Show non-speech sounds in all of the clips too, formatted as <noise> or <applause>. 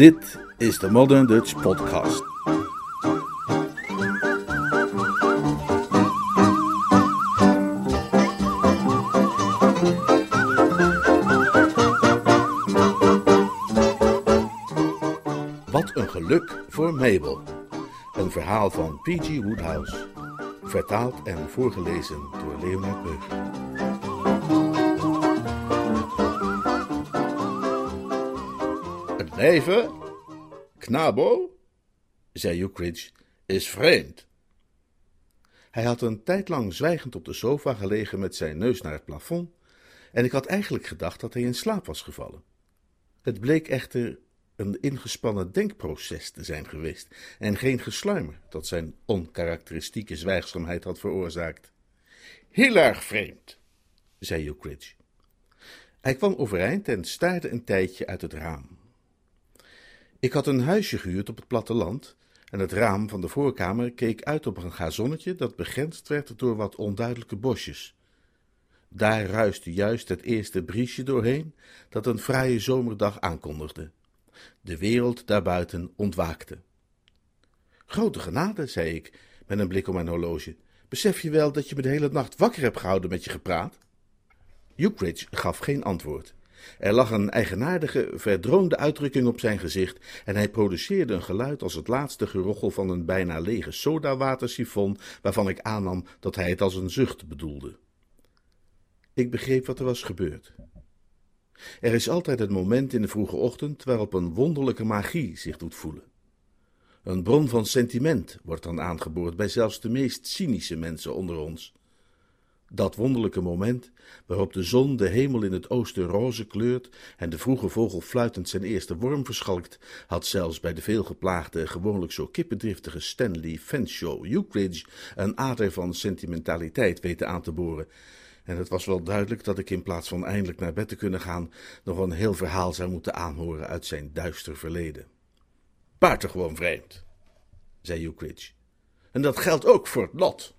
Dit is de Modern Dutch Podcast. Wat een geluk voor Mabel. Een verhaal van P.G. Woodhouse. Vertaald en voorgelezen door Leonard Beug. Het leven, knabo, zei Ukridge, is vreemd. Hij had een tijd lang zwijgend op de sofa gelegen met zijn neus naar het plafond, en ik had eigenlijk gedacht dat hij in slaap was gevallen. Het bleek echter een ingespannen denkproces te zijn geweest en geen gesluimer dat zijn onkarakteristieke zwijgzaamheid had veroorzaakt. Heel erg vreemd, zei Ukridge. Hij kwam overeind en staarde een tijdje uit het raam. Ik had een huisje gehuurd op het platteland en het raam van de voorkamer keek uit op een gazonnetje dat begrensd werd door wat onduidelijke bosjes. Daar ruiste juist het eerste briesje doorheen dat een fraaie zomerdag aankondigde. De wereld daarbuiten ontwaakte. Grote genade, zei ik, met een blik op mijn horloge. Besef je wel dat je me de hele nacht wakker hebt gehouden met je gepraat? Ukridge gaf geen antwoord. Er lag een eigenaardige, verdroomde uitdrukking op zijn gezicht en hij produceerde een geluid als het laatste gerochel van een bijna lege sodawatersifon, waarvan ik aannam dat hij het als een zucht bedoelde. Ik begreep wat er was gebeurd. Er is altijd het moment in de vroege ochtend waarop een wonderlijke magie zich doet voelen. Een bron van sentiment wordt dan aangeboord bij zelfs de meest cynische mensen onder ons. Dat wonderlijke moment waarop de zon de hemel in het oosten roze kleurt en de vroege vogel fluitend zijn eerste worm verschalkt, had zelfs bij de veelgeplaagde, gewoonlijk zo kippendriftige Stanley Fanshawe Ukridge een ader van sentimentaliteit weten aan te boren. En het was wel duidelijk dat ik in plaats van eindelijk naar bed te kunnen gaan, nog een heel verhaal zou moeten aanhoren uit zijn duister verleden. Buitengewoon vreemd, zei Ukridge. En dat geldt ook voor het lot.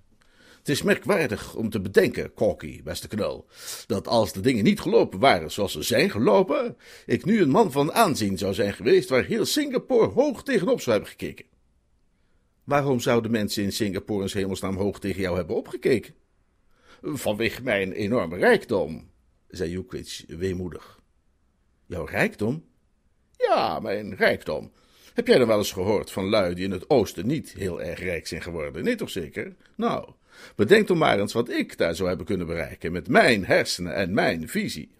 Het is merkwaardig om te bedenken, Corky, beste knul, dat als de dingen niet gelopen waren zoals ze zijn gelopen, ik nu een man van aanzien zou zijn geweest waar heel Singapore hoog tegenop zou hebben gekeken. Waarom zouden mensen in Singapore in hemelsnaam hoog tegen jou hebben opgekeken? Vanwege mijn enorme rijkdom, zei Ukridge weemoedig. Jouw rijkdom? Ja, mijn rijkdom. Heb jij dan wel eens gehoord van lui die in het oosten niet heel erg rijk zijn geworden? Nee, toch zeker? Nou, bedenk dan maar eens wat ik daar zou hebben kunnen bereiken met mijn hersenen en mijn visie.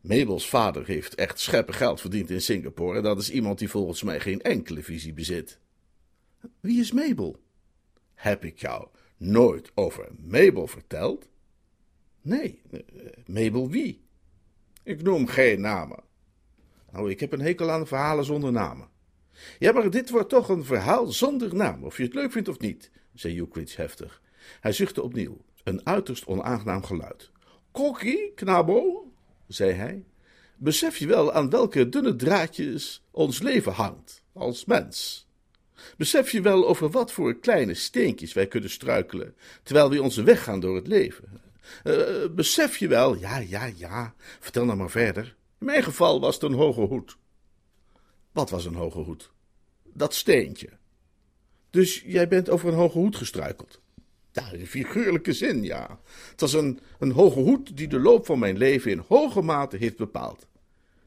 Mabels vader heeft echt scheppen geld verdiend in Singapore en dat is iemand die volgens mij geen enkele visie bezit. Wie is Mabel? Heb ik jou nooit over Mabel verteld? Nee, Mabel wie? Ik noem geen namen. Nou, ik heb een hekel aan verhalen zonder namen. Ja, maar dit wordt toch een verhaal zonder naam, of je het leuk vindt of niet, zei Ukridge heftig. Hij zuchtte opnieuw, een uiterst onaangenaam geluid. Kokkie, knabo, zei hij, besef je wel aan welke dunne draadjes ons leven hangt, als mens? Besef je wel over wat voor kleine steentjes wij kunnen struikelen, terwijl we onze weg gaan door het leven? Uh, besef je wel, ja, ja, ja, vertel nou maar verder. In mijn geval was het een hoge hoed. Wat was een hoge hoed? Dat steentje. Dus jij bent over een hoge hoed gestruikeld? Ja, in figuurlijke zin, ja. Het was een, een hoge hoed die de loop van mijn leven in hoge mate heeft bepaald.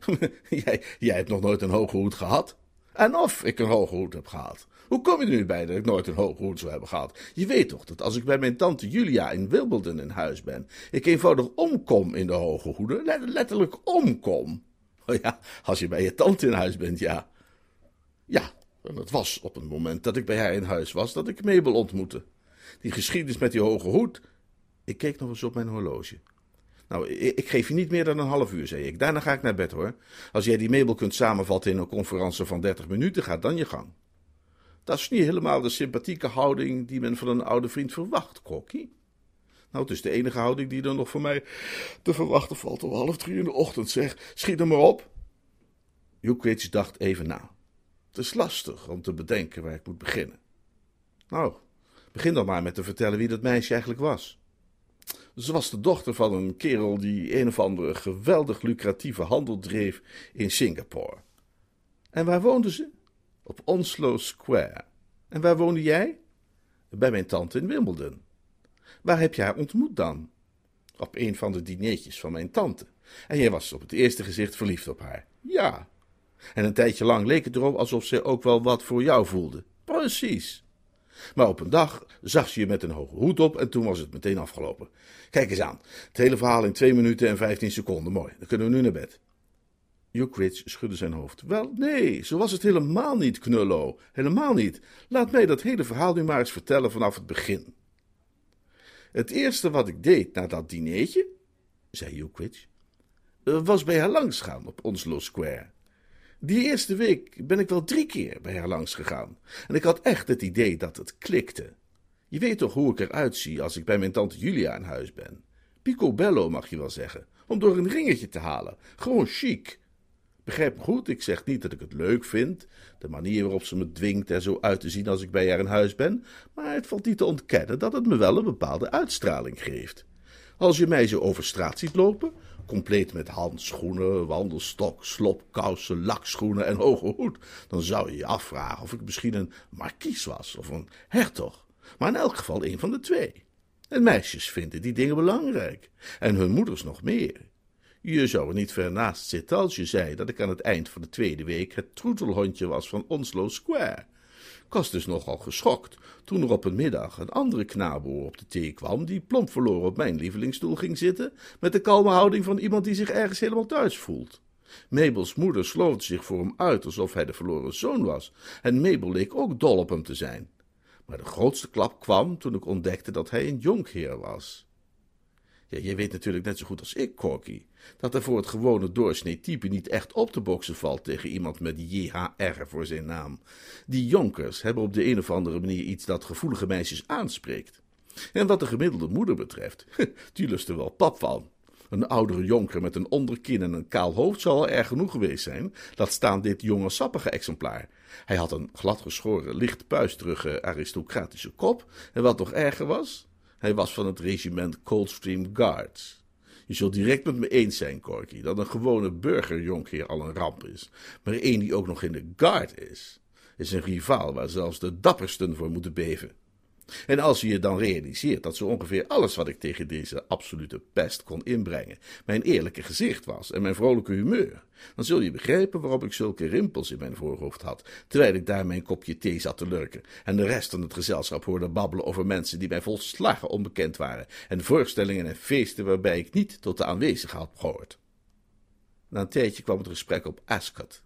<laughs> jij, jij hebt nog nooit een hoge hoed gehad? En of ik een hoge hoed heb gehad. Hoe kom je er nu bij dat ik nooit een hoge hoed zou hebben gehad? Je weet toch dat als ik bij mijn tante Julia in Wimbledon in huis ben, ik eenvoudig omkom in de hoge hoeden, letterlijk omkom. Oh ja, als je bij je tante in huis bent, ja. Ja, en het was op het moment dat ik bij haar in huis was dat ik Mabel ontmoette. Die geschiedenis met die hoge hoed. Ik keek nog eens op mijn horloge. Nou, ik, geef je niet meer dan een half uur, zei ik. Daarna ga ik naar bed hoor. Als jij die Mabel kunt samenvatten in een conferentie van dertig minuten, ga dan je gang. Dat is niet helemaal de sympathieke houding die men van een oude vriend verwacht, Kokkie. Nou, het is de enige houding die er nog voor mij te verwachten valt om half drie in de ochtend, zeg. Schiet er maar op. Jukwits dacht even na. Het is lastig om te bedenken waar ik moet beginnen. Nou, begin dan maar met te vertellen wie dat meisje eigenlijk was. Ze was de dochter van een kerel die een of andere geweldig lucratieve handel dreef in Singapore. En waar woonden ze? Op Onslow Square. En waar woonde jij? Bij mijn tante in Wimbledon. Waar heb je haar ontmoet dan? Op een van de dineetjes van mijn tante. En jij was op het eerste gezicht verliefd op haar. Ja. En een tijdje lang leek het erop alsof zij ook wel wat voor jou voelde. Precies. Maar op een dag zag ze je met een hoge hoed op en toen was het meteen afgelopen. Kijk eens aan. Het hele verhaal in 2 minuten en 15 seconden. Mooi. Dan kunnen we nu naar bed. Ridge schudde zijn hoofd. Wel, nee, zo was het helemaal niet, Knullo. Helemaal niet. Laat mij dat hele verhaal nu maar eens vertellen vanaf het begin. Het eerste wat ik deed na dat dineetje, zei Ridge, eh, was bij haar langs gaan op Onslow Square. Die eerste week ben ik wel drie keer bij haar langs gegaan. En ik had echt het idee dat het klikte. Je weet toch hoe ik eruit zie als ik bij mijn tante Julia in huis ben. Picobello mag je wel zeggen, om door een ringetje te halen. Gewoon chic. Begrijp me goed, ik zeg niet dat ik het leuk vind, de manier waarop ze me dwingt er zo uit te zien als ik bij haar in huis ben, maar het valt niet te ontkennen dat het me wel een bepaalde uitstraling geeft. Als je mij zo over straat ziet lopen, compleet met handschoenen, wandelstok, slopkousen, lakschoenen en hoge hoed, dan zou je je afvragen of ik misschien een markies was of een hertog, maar in elk geval een van de twee. En meisjes vinden die dingen belangrijk, en hun moeders nog meer. Je zou er niet ver naast zitten als je zei dat ik aan het eind van de tweede week het troetelhondje was van Onslow Square. Ik was dus nogal geschokt toen er op een middag een andere knaboer op de thee kwam, die plomp verloren op mijn lievelingsstoel ging zitten, met de kalme houding van iemand die zich ergens helemaal thuis voelt. Mabels moeder sloot zich voor hem uit alsof hij de verloren zoon was, en Mabel leek ook dol op hem te zijn. Maar de grootste klap kwam toen ik ontdekte dat hij een jonkheer was. Ja, jij weet natuurlijk net zo goed als ik, Corky, dat er voor het gewone doorsnee type niet echt op te boksen valt tegen iemand met JHR voor zijn naam. Die jonkers hebben op de een of andere manier iets dat gevoelige meisjes aanspreekt. En wat de gemiddelde moeder betreft, <laughs> die lust er wel pap van. Een oudere jonker met een onderkin en een kaal hoofd zal al erg genoeg geweest zijn, dat staan dit jonge sappige exemplaar. Hij had een gladgeschoren, licht puisterige aristocratische kop, en wat nog erger was, hij was van het regiment Coldstream Guards. Je zult direct met me eens zijn, Corky, dat een gewone burgerjonkheer al een ramp is. Maar één die ook nog in de guard is, is een rivaal waar zelfs de dappersten voor moeten beven. En als je je dan realiseert dat zo ongeveer alles wat ik tegen deze absolute pest kon inbrengen, mijn eerlijke gezicht was en mijn vrolijke humeur, dan zul je begrijpen waarom ik zulke rimpels in mijn voorhoofd had, terwijl ik daar mijn kopje thee zat te lurken en de rest van het gezelschap hoorde babbelen over mensen die mij volslagen onbekend waren en voorstellingen en feesten waarbij ik niet tot de aanwezigen had gehoord. Na een tijdje kwam het gesprek op Ascot.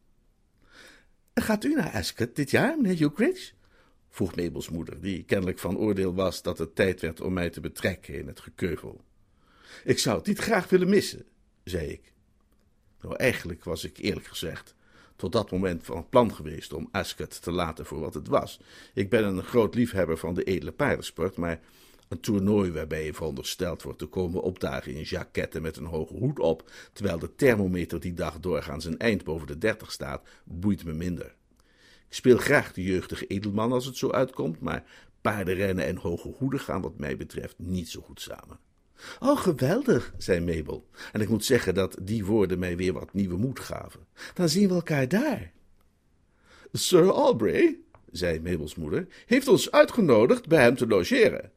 Gaat u naar Ascot dit jaar, meneer Hugh vroeg Mabels moeder, die kennelijk van oordeel was dat het tijd werd om mij te betrekken in het gekeuvel. Ik zou het niet graag willen missen, zei ik. Nou, eigenlijk was ik eerlijk gezegd tot dat moment van plan geweest om Ascot te laten voor wat het was. Ik ben een groot liefhebber van de edele paardensport, maar een toernooi waarbij je verondersteld wordt te komen opdagen in jaquetten met een hoge hoed op, terwijl de thermometer die dag doorgaans een eind boven de dertig staat, boeit me minder. Speel graag de jeugdige edelman als het zo uitkomt, maar paardenrennen en hoge hoeden gaan wat mij betreft niet zo goed samen. Oh, geweldig, zei Mabel. En ik moet zeggen dat die woorden mij weer wat nieuwe moed gaven. Dan zien we elkaar daar. Sir Aubrey, zei Mabels moeder, heeft ons uitgenodigd bij hem te logeren.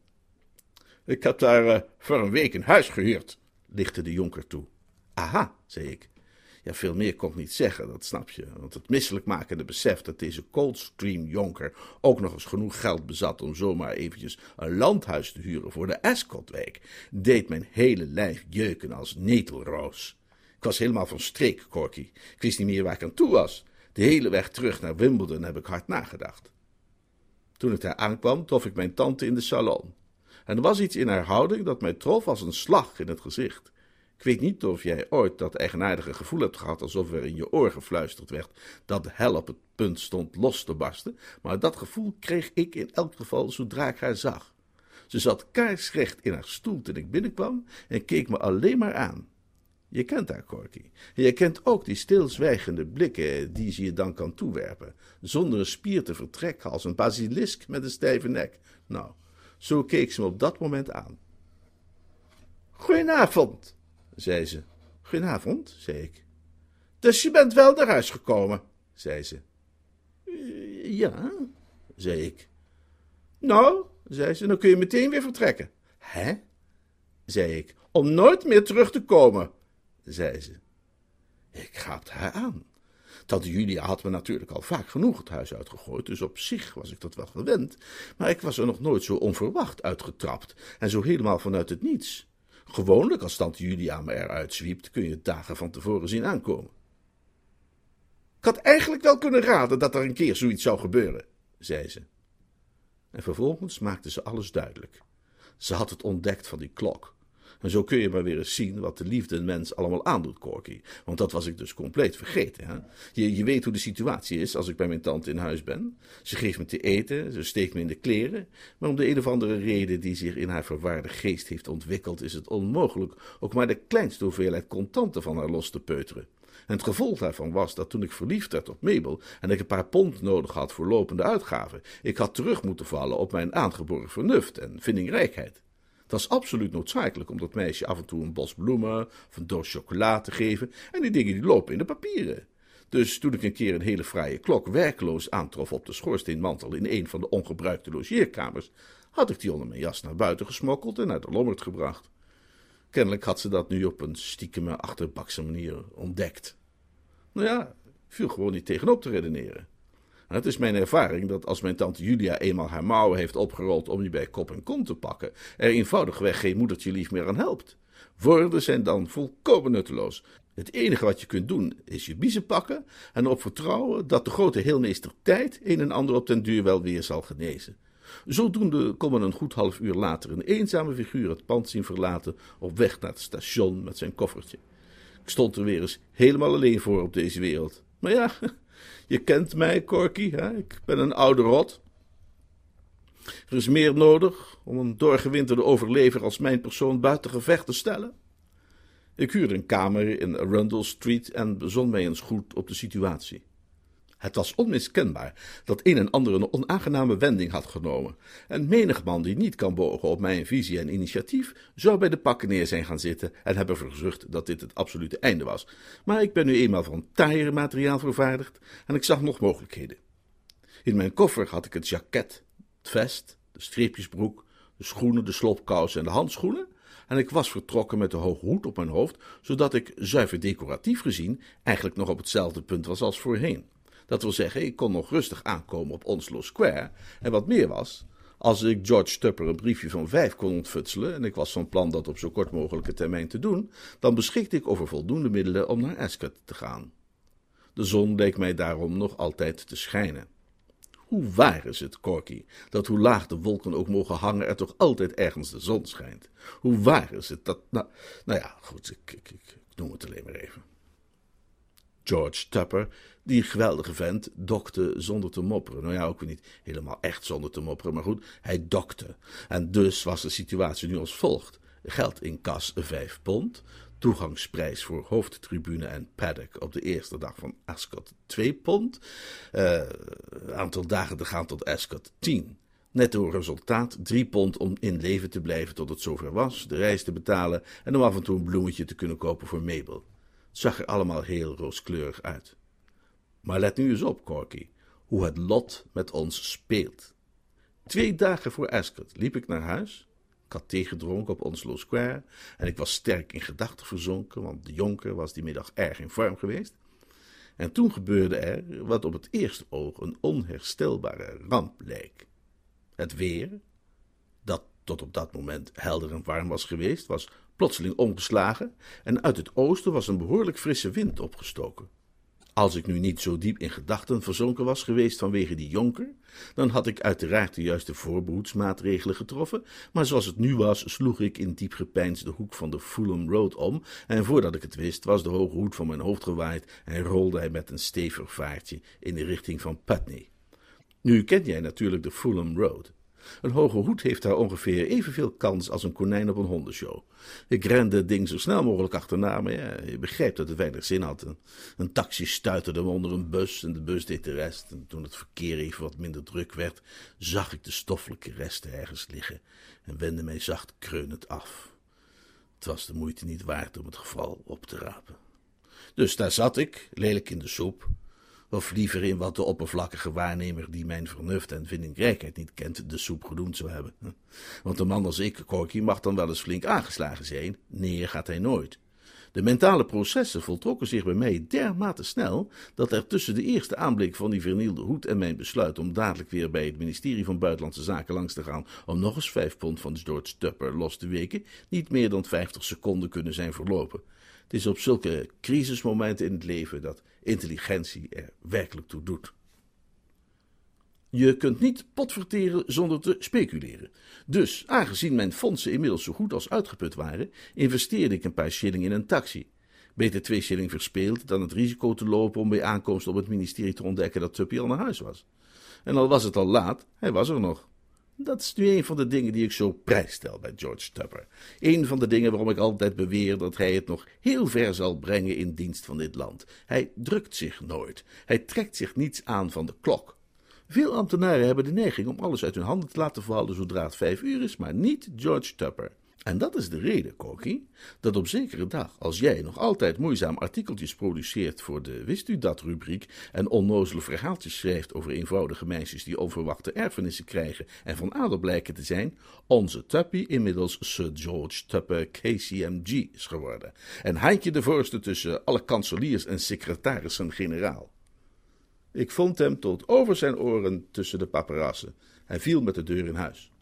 Ik heb daar uh, voor een week een huis gehuurd, lichtte de jonker toe. Aha, zei ik. Ja, veel meer kon ik niet zeggen, dat snap je. Want het misselijkmakende besef dat deze Coldstream-jonker ook nog eens genoeg geld bezat om zomaar eventjes een landhuis te huren voor de Ascotwijk, deed mijn hele lijf jeuken als netelroos. Ik was helemaal van streek, Corky. Ik wist niet meer waar ik aan toe was. De hele weg terug naar Wimbledon heb ik hard nagedacht. Toen ik daar aankwam, trof ik mijn tante in de salon. En er was iets in haar houding dat mij trof als een slag in het gezicht. Ik weet niet of jij ooit dat eigenaardige gevoel hebt gehad alsof er in je oor gefluisterd werd dat hel op het punt stond los te barsten, maar dat gevoel kreeg ik in elk geval zodra ik haar zag. Ze zat kaarsrecht in haar stoel toen ik binnenkwam en keek me alleen maar aan. Je kent haar, Corky. En je kent ook die stilzwijgende blikken die ze je dan kan toewerpen, zonder een spier te vertrekken als een basilisk met een stijve nek. Nou, zo keek ze me op dat moment aan. Goedenavond, zei ze. Goedenavond, zei ik. Dus je bent wel naar huis gekomen, zei ze. Ja, zei ik. Nou, zei ze, dan kun je meteen weer vertrekken. Hè? zei ik. Om nooit meer terug te komen, zei ze. Ik gaapte haar aan. Tante Julia had me natuurlijk al vaak genoeg het huis uitgegooid, dus op zich was ik dat wel gewend. Maar ik was er nog nooit zo onverwacht uitgetrapt en zo helemaal vanuit het niets. Gewoonlijk, als tante Julia me eruit zwiept, kun je dagen van tevoren zien aankomen. Ik had eigenlijk wel kunnen raden dat er een keer zoiets zou gebeuren, zei ze. En vervolgens maakte ze alles duidelijk. Ze had het ontdekt van die klok. En zo kun je maar weer eens zien wat de liefde een mens allemaal aandoet, Corky. Want dat was ik dus compleet vergeten. Hè? Je, je weet hoe de situatie is als ik bij mijn tante in huis ben. Ze geeft me te eten, ze steekt me in de kleren. Maar om de een of andere reden die zich in haar verwaarde geest heeft ontwikkeld, is het onmogelijk ook maar de kleinste hoeveelheid contanten van haar los te peuteren. En het gevolg daarvan was dat toen ik verliefd werd op Mabel en ik een paar pond nodig had voor lopende uitgaven, ik had terug moeten vallen op mijn aangeboren vernuft en vindingrijkheid. Het was absoluut noodzakelijk om dat meisje af en toe een bos bloemen of een doos chocola te geven en die dingen die lopen in de papieren. Dus toen ik een keer een hele fraaie klok werkloos aantrof op de schoorsteenmantel in een van de ongebruikte logeerkamers, had ik die onder mijn jas naar buiten gesmokkeld en naar de lommerd gebracht. Kennelijk had ze dat nu op een stiekeme, achterbakse manier ontdekt. Nou ja, viel gewoon niet tegenop te redeneren. Het is mijn ervaring dat als mijn tante Julia eenmaal haar mouwen heeft opgerold om je bij kop en kont te pakken, er eenvoudigweg geen moedertje lief meer aan helpt. Woorden zijn dan volkomen nutteloos. Het enige wat je kunt doen is je biezen pakken en erop vertrouwen dat de grote heelmeester tijd een en ander op den duur wel weer zal genezen. Zodoende kon men een goed half uur later een eenzame figuur het pand zien verlaten op weg naar het station met zijn koffertje. Ik stond er weer eens helemaal alleen voor op deze wereld. Maar ja, je kent mij, Corky, hè? ik ben een oude rot. Er is meer nodig om een doorgewinterde overlever als mijn persoon buiten gevecht te stellen. Ik huurde een kamer in Rundle Street en bezon mij eens goed op de situatie. Het was onmiskenbaar dat een en ander een onaangename wending had genomen, en menig man die niet kan bogen op mijn visie en initiatief, zou bij de pakken neer zijn gaan zitten en hebben verzucht dat dit het absolute einde was. Maar ik ben nu eenmaal van taaier materiaal vervaardigd en ik zag nog mogelijkheden. In mijn koffer had ik het jacket, het vest, de streepjesbroek, de schoenen, de slopkousen en de handschoenen, en ik was vertrokken met de hoge hoed op mijn hoofd, zodat ik, zuiver decoratief gezien, eigenlijk nog op hetzelfde punt was als voorheen. Dat wil zeggen, ik kon nog rustig aankomen op Onslow Square. En wat meer was, als ik George Tupper een briefje van vijf kon ontfutselen, en ik was van plan dat op zo kort mogelijke termijn te doen, dan beschikte ik over voldoende middelen om naar Ascot te gaan. De zon leek mij daarom nog altijd te schijnen. Hoe waar is het, Corky, dat hoe laag de wolken ook mogen hangen, er toch altijd ergens de zon schijnt? Hoe waar is het dat. Nou, nou ja, goed, ik, ik, ik noem het alleen maar even. George Tupper, die geweldige vent, dokte zonder te mopperen. Nou ja, ook weer niet helemaal echt zonder te mopperen, maar goed, hij dokte. En dus was de situatie nu als volgt. Geld in kas vijf pond, toegangsprijs voor hoofdtribune en paddock op de eerste dag van Ascot 2 pond, uh, aantal dagen te gaan tot Ascot 10. Netto resultaat 3 pond om in leven te blijven tot het zover was, de reis te betalen en om af en toe een bloemetje te kunnen kopen voor Mabel. Het zag er allemaal heel rooskleurig uit. Maar let nu eens op, Corky, hoe het lot met ons speelt. Twee dagen voor Ascot liep ik naar huis. Ik had thee gedronken op Onslow Square en ik was sterk in gedachten verzonken, want de jonker was die middag erg in vorm geweest. En toen gebeurde er wat op het eerste oog een onherstelbare ramp leek. Het weer, dat tot op dat moment helder en warm was geweest, was plotseling omgeslagen en uit het oosten was een behoorlijk frisse wind opgestoken. Als ik nu niet zo diep in gedachten verzonken was geweest vanwege die jonker, dan had ik uiteraard de juiste voorbehoedsmaatregelen getroffen, maar zoals het nu was, sloeg ik in diep gepeins de hoek van de Fulham Road om, en voordat ik het wist, was de hoge hoed van mijn hoofd gewaaid en rolde hij met een stevig vaartje in de richting van Putney. Nu ken jij natuurlijk de Fulham Road. Een hoge hoed heeft daar ongeveer evenveel kans als een konijn op een hondenshow. Ik rende het ding zo snel mogelijk achterna, maar ja, je begrijpt dat het weinig zin had. Een, taxi stuiterde me onder een bus en de bus deed de rest. En toen het verkeer even wat minder druk werd, zag ik de stoffelijke resten ergens liggen en wendde mij zacht kreunend af. Het was de moeite niet waard om het geval op te rapen. Dus daar zat ik, lelijk in de soep, Of liever in wat de oppervlakkige waarnemer die mijn vernuft en vindingrijkheid niet kent, de soep genoemd zou hebben. <laughs> Want een man als ik, Corky, mag dan wel eens flink aangeslagen zijn. Neer gaat hij nooit. De mentale processen voltrokken zich bij mij dermate snel dat er tussen de eerste aanblik van die vernielde hoed en mijn besluit om dadelijk weer bij het ministerie van Buitenlandse Zaken langs te gaan om nog eens vijf pond van George Tupper los te weken, niet meer dan vijftig seconden kunnen zijn verlopen. Het is op zulke crisismomenten in het leven dat intelligentie er werkelijk toe doet. Je kunt niet potverteren zonder te speculeren. Dus, aangezien mijn fondsen inmiddels zo goed als uitgeput waren, investeerde ik een paar shilling in een taxi. Beter twee shilling verspeeld dan het risico te lopen om bij aankomst op het ministerie te ontdekken dat Tuppy al naar huis was. En al was het al laat, hij was er nog. Dat is nu een van de dingen die ik zo prijsstel bij George Tupper. Een van de dingen waarom ik altijd beweer dat hij het nog heel ver zal brengen in dienst van dit land. Hij drukt zich nooit. Hij trekt zich niets aan van de klok. Veel ambtenaren hebben de neiging om alles uit hun handen te laten vallen zodra het vijf uur is, maar niet George Tupper. En dat is de reden, Koki, dat op zekere dag, als jij nog altijd moeizaam artikeltjes produceert voor de Wist u dat rubriek en onnozele verhaaltjes schrijft over eenvoudige meisjes die onverwachte erfenissen krijgen en van adel blijken te zijn, onze Tuppy inmiddels Sir George Tupper KCMG is geworden. En Heintje de voorste tussen alle kanseliers en secretarissen-generaal. Ik vond hem tot over zijn oren tussen de paparassen. Hij viel met de deur in huis.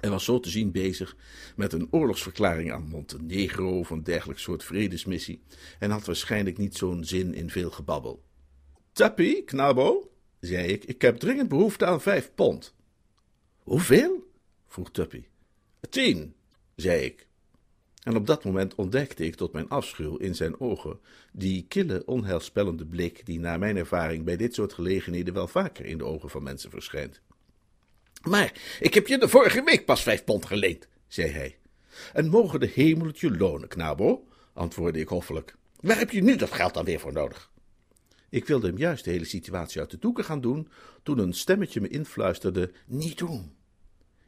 Hij was zo te zien bezig met een oorlogsverklaring aan Montenegro of een dergelijk soort vredesmissie en had waarschijnlijk niet zo'n zin in veel gebabbel. Tappy, knabo, zei ik, ik heb dringend behoefte aan vijf pond. Hoeveel? vroeg Tuppy. Tien, zei ik. En op dat moment ontdekte ik tot mijn afschuw in zijn ogen die kille, onheilspellende blik die naar mijn ervaring bij dit soort gelegenheden wel vaker in de ogen van mensen verschijnt. Maar ik heb je de vorige week pas vijf pond geleend, zei hij. En mogen de hemel je lonen, knabo, antwoordde ik hoffelijk. Waar heb je nu dat geld dan weer voor nodig? Ik wilde hem juist de hele situatie uit de doeken gaan doen, toen een stemmetje me influisterde: Niet doen.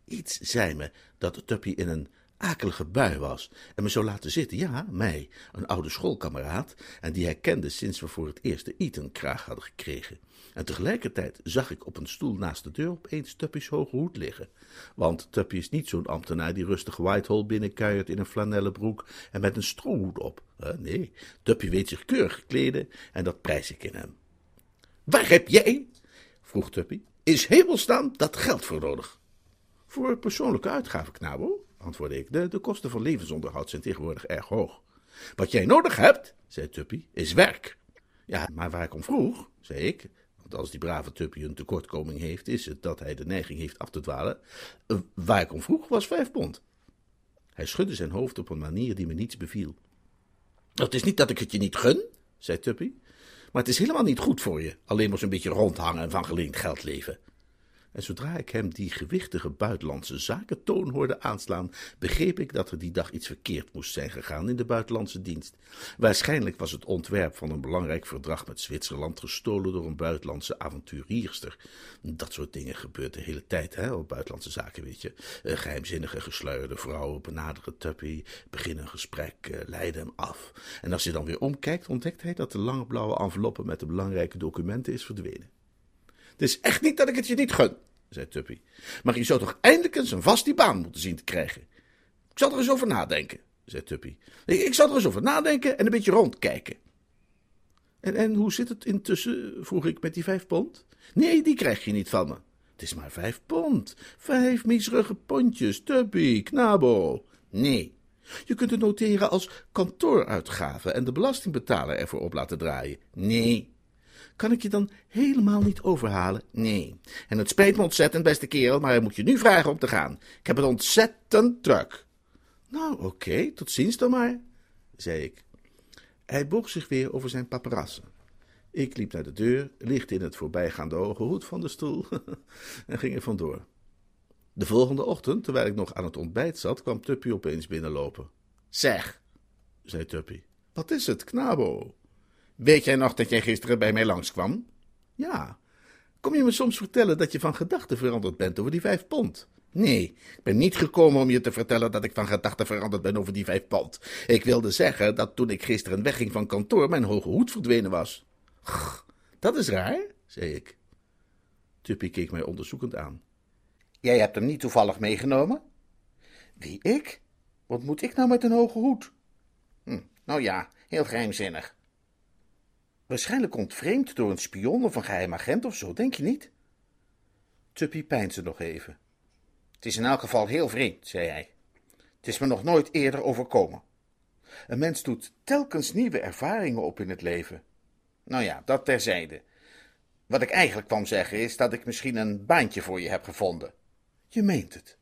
Iets zei me dat Tuppy in een akelige bui was en me zou laten zitten, ja, mij, een oude schoolkameraad, en die hij kende sinds we voor het eerst de Eton-kraag hadden gekregen. En tegelijkertijd zag ik op een stoel naast de deur opeens Tuppy's hoge hoed liggen. Want Tuppy is niet zo'n ambtenaar die rustig Whitehall binnenkuiert in een flanellen broek en met een strohoed op. nee, Tuppy weet zich keurig kleden en dat prijs ik in hem. Waar heb jij, vroeg Tuppy, is hemelstaan dat geld voor nodig? Voor persoonlijke uitgaven, knabo, antwoordde ik. De, de kosten van levensonderhoud zijn tegenwoordig erg hoog. Wat jij nodig hebt, zei Tuppy, is werk. Ja, maar waar ik om vroeg, zei ik, want als die brave Tuppy een tekortkoming heeft, is het dat hij de neiging heeft af te dwalen. Uh, waar ik om vroeg was vijf pond. Hij schudde zijn hoofd op een manier die me niets beviel. Het is niet dat ik het je niet gun, zei Tuppy, maar het is helemaal niet goed voor je, alleen maar zo'n beetje rondhangen en van geleend geld leven. En zodra ik hem die gewichtige buitenlandse zakentoon hoorde aanslaan, begreep ik dat er die dag iets verkeerd moest zijn gegaan in de buitenlandse dienst. Waarschijnlijk was het ontwerp van een belangrijk verdrag met Zwitserland gestolen door een buitenlandse avonturierster. Dat soort dingen gebeurt de hele tijd, hè, op buitenlandse zaken, weet je. Uh, geheimzinnige gesluierde vrouwen benaderen Tuppy, beginnen een gesprek, uh, leiden hem af. En als hij dan weer omkijkt, ontdekt hij dat de lange blauwe enveloppe met de belangrijke documenten is verdwenen. Het is echt niet dat ik het je niet gun, zei Tuppy. Maar je zou toch eindelijk eens een vast die baan moeten zien te krijgen. Ik zal er eens over nadenken, zei Tuppy. Ik zal er eens over nadenken en een beetje rondkijken. En, en hoe zit het intussen, vroeg ik met die vijf pond? Nee, die krijg je niet van me. Het is maar vijf pond. Vijf miserige pondjes, Tuppy, knabo. Nee, je kunt het noteren als kantooruitgave en de belastingbetaler ervoor op laten draaien. Nee, kan ik je dan helemaal niet overhalen? Nee. En het spijt me ontzettend, beste kerel, maar ik moet je nu vragen om te gaan. Ik heb het ontzettend druk. Nou, oké, tot ziens dan maar, zei ik. Hij boog zich weer over zijn paparassen. Ik liep naar de deur, lichtte in het voorbijgaande ogen hoed van de stoel <laughs> en ging er vandoor. De volgende ochtend, terwijl ik nog aan het ontbijt zat, kwam Tuppy opeens binnenlopen. Zeg, zei Tuppy, wat is het, knabo? Weet jij nog dat jij gisteren bij mij langskwam? Ja. Kom je me soms vertellen dat je van gedachten veranderd bent over die vijf pond? Nee, ik ben niet gekomen om je te vertellen dat ik van gedachten veranderd ben over die vijf pond. Ik wilde zeggen dat toen ik gisteren wegging van kantoor mijn hoge hoed verdwenen was. Dat is raar, zei ik. Tuppy keek mij onderzoekend aan. Jij hebt hem niet toevallig meegenomen? Wie, ik? Wat moet ik nou met een hoge hoed? Hm, nou ja, heel geheimzinnig. Waarschijnlijk ontvreemd door een spion of een geheim agent of zo, denk je niet? Tuppy peinsde nog even. Het is in elk geval heel vreemd, zei hij. Het is me nog nooit eerder overkomen. Een mens doet telkens nieuwe ervaringen op in het leven. Nou ja, dat terzijde. Wat ik eigenlijk kwam zeggen is dat ik misschien een baantje voor je heb gevonden. Je meent het.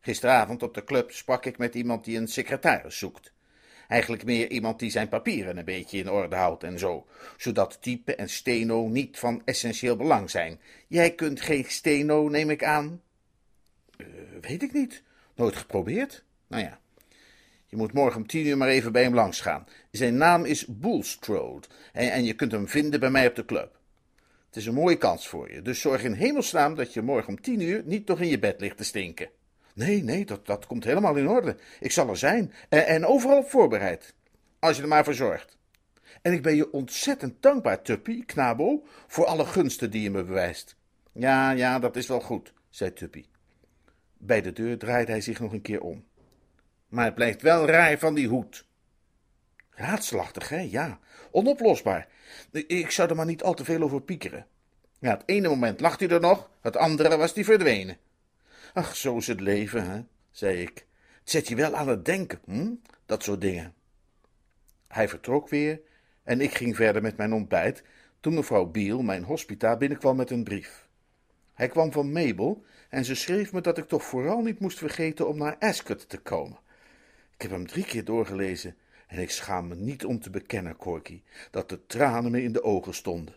Gisteravond op de club sprak ik met iemand die een secretaris zoekt. Eigenlijk meer iemand die zijn papieren een beetje in orde houdt en zo, zodat type en steno niet van essentieel belang zijn. Jij kunt geen steno, neem ik aan? Uh, weet ik niet. Nooit geprobeerd. Nou ja, je moet morgen om tien uur maar even bij hem langs gaan. Zijn naam is Bulstrode en, en je kunt hem vinden bij mij op de club. Het is een mooie kans voor je, dus zorg in hemelsnaam dat je morgen om tien uur niet nog in je bed ligt te stinken. Nee, nee, dat, dat komt helemaal in orde. Ik zal er zijn en, en overal op voorbereid. Als je er maar voor zorgt. En ik ben je ontzettend dankbaar, Tuppy, Knabo, voor alle gunsten die je me bewijst. Ja, ja, dat is wel goed, zei Tuppy. Bij de deur draaide hij zich nog een keer om. Maar het blijft wel raar van die hoed. Raadselachtig, hè? Ja, onoplosbaar. Ik zou er maar niet al te veel over piekeren. Ja, het ene moment lacht hij er nog, het andere was hij verdwenen. Ach, zo is het leven, hè, zei ik. Het zet je wel aan het denken, hm? dat soort dingen. Hij vertrok weer en ik ging verder met mijn ontbijt toen mevrouw Biel, mijn hospita, binnenkwam met een brief. Hij kwam van Mabel en ze schreef me dat ik toch vooral niet moest vergeten om naar Ascot te komen. Ik heb hem drie keer doorgelezen en ik schaam me niet om te bekennen, Corky, dat de tranen me in de ogen stonden.